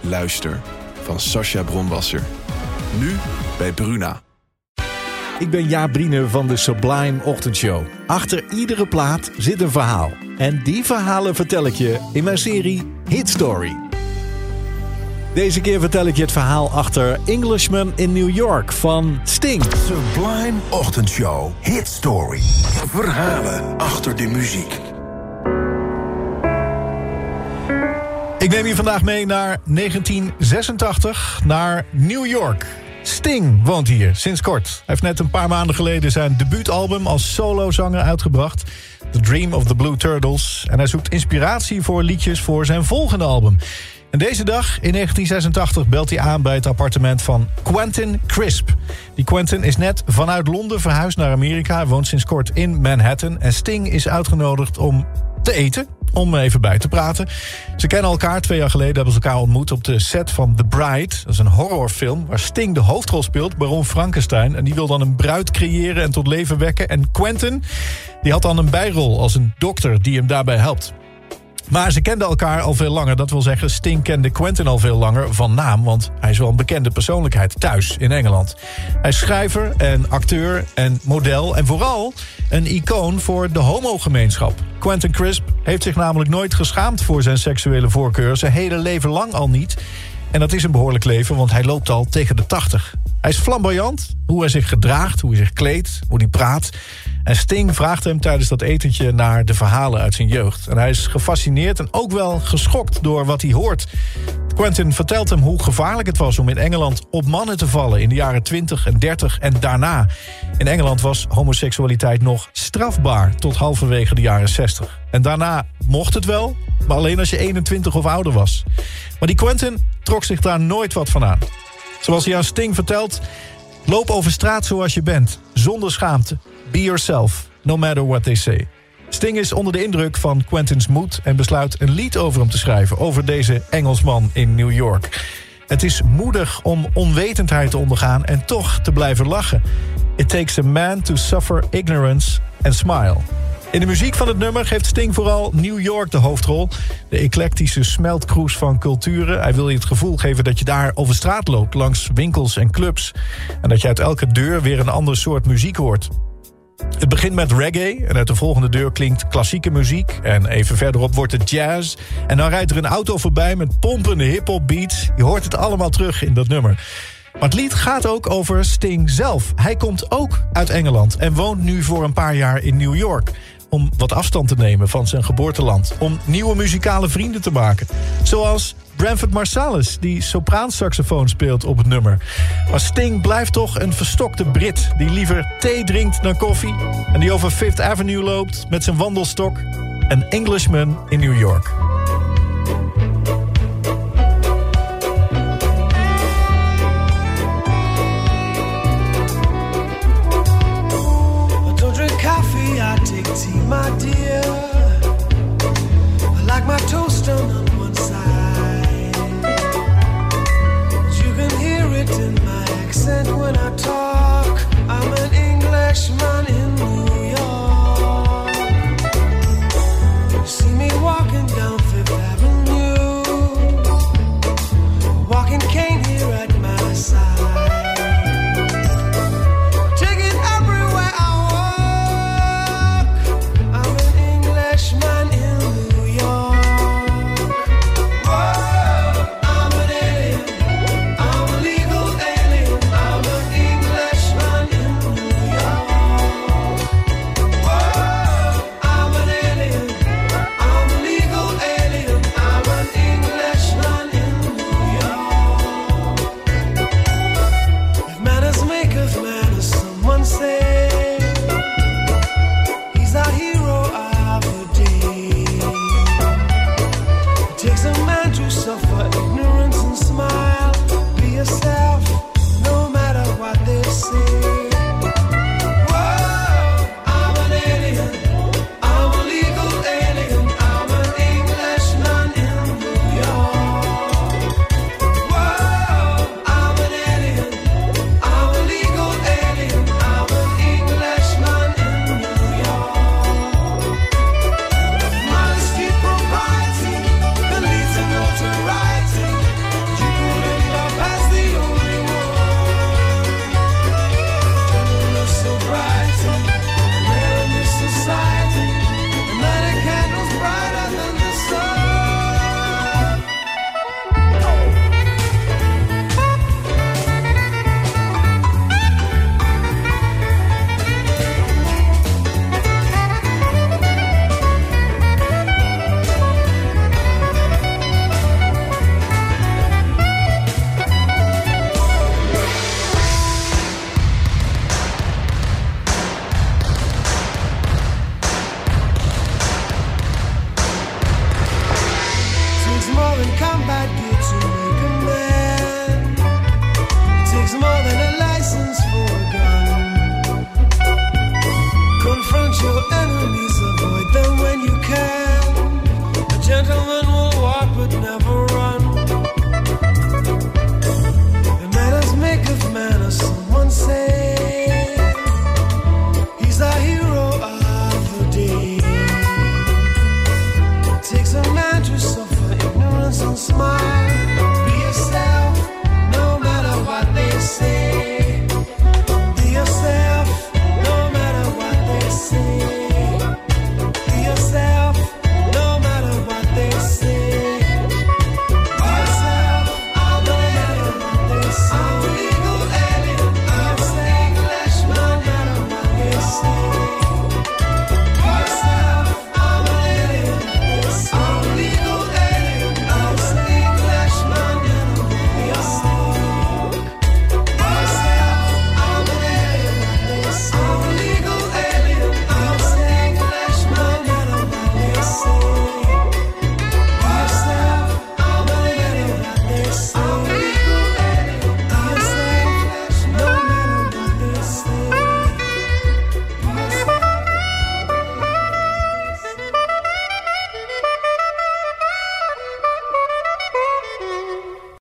Luister van Sascha Bronwasser. Nu bij Bruna. Ik ben Jaap Briene van de Sublime Ochtendshow. Achter iedere plaat zit een verhaal. En die verhalen vertel ik je in mijn serie Hit Story. Deze keer vertel ik je het verhaal achter Englishman in New York van Sting. Sublime Ochtendshow. Hit Story. Verhalen achter de muziek. Ik neem je vandaag mee naar 1986, naar New York. Sting woont hier sinds kort. Hij heeft net een paar maanden geleden zijn debuutalbum als solozanger uitgebracht. The Dream of the Blue Turtles. En hij zoekt inspiratie voor liedjes voor zijn volgende album. En deze dag, in 1986, belt hij aan bij het appartement van Quentin Crisp. Die Quentin is net vanuit Londen verhuisd naar Amerika. Woont sinds kort in Manhattan. En Sting is uitgenodigd om te eten om even bij te praten. Ze kennen elkaar. Twee jaar geleden hebben ze elkaar ontmoet op de set van The Bride. Dat is een horrorfilm waar Sting de hoofdrol speelt, Baron Frankenstein. En die wil dan een bruid creëren en tot leven wekken. En Quentin, die had dan een bijrol als een dokter die hem daarbij helpt. Maar ze kenden elkaar al veel langer. Dat wil zeggen, Sting kende Quentin al veel langer van naam... want hij is wel een bekende persoonlijkheid thuis in Engeland. Hij is schrijver en acteur en model... en vooral een icoon voor de homogemeenschap. Quentin Crisp heeft zich namelijk nooit geschaamd voor zijn seksuele voorkeur... zijn hele leven lang al niet... En dat is een behoorlijk leven, want hij loopt al tegen de 80. Hij is flamboyant, hoe hij zich gedraagt, hoe hij zich kleedt, hoe hij praat. En Sting vraagt hem tijdens dat etentje naar de verhalen uit zijn jeugd. En hij is gefascineerd en ook wel geschokt door wat hij hoort. Quentin vertelt hem hoe gevaarlijk het was om in Engeland op mannen te vallen... in de jaren 20 en 30 en daarna. In Engeland was homoseksualiteit nog strafbaar tot halverwege de jaren 60. En daarna mocht het wel, maar alleen als je 21 of ouder was. Maar die Quentin trok zich daar nooit wat van aan. Zoals hij aan Sting vertelt... loop over straat zoals je bent, zonder schaamte. Be yourself, no matter what they say. Sting is onder de indruk van Quentins moed... en besluit een lied over hem te schrijven... over deze Engelsman in New York. Het is moedig om onwetendheid te ondergaan... en toch te blijven lachen. It takes a man to suffer ignorance and smile. In de muziek van het nummer geeft Sting vooral New York de hoofdrol. De eclectische smeltkroes van culturen. Hij wil je het gevoel geven dat je daar over straat loopt... langs winkels en clubs. En dat je uit elke deur weer een ander soort muziek hoort. Het begint met reggae en uit de volgende deur klinkt klassieke muziek. En even verderop wordt het jazz. En dan rijdt er een auto voorbij met pompende hip-hop beats. Je hoort het allemaal terug in dat nummer. Maar het lied gaat ook over Sting zelf. Hij komt ook uit Engeland en woont nu voor een paar jaar in New York om wat afstand te nemen van zijn geboorteland. Om nieuwe muzikale vrienden te maken. Zoals Branford Marsalis, die sopraansaxofoon speelt op het nummer. Maar Sting blijft toch een verstokte Brit... die liever thee drinkt dan koffie... en die over Fifth Avenue loopt met zijn wandelstok. Een Englishman in New York. I take tea, my dear? I like my toast done on one side. You can hear it in my accent when I talk. I'm an Englishman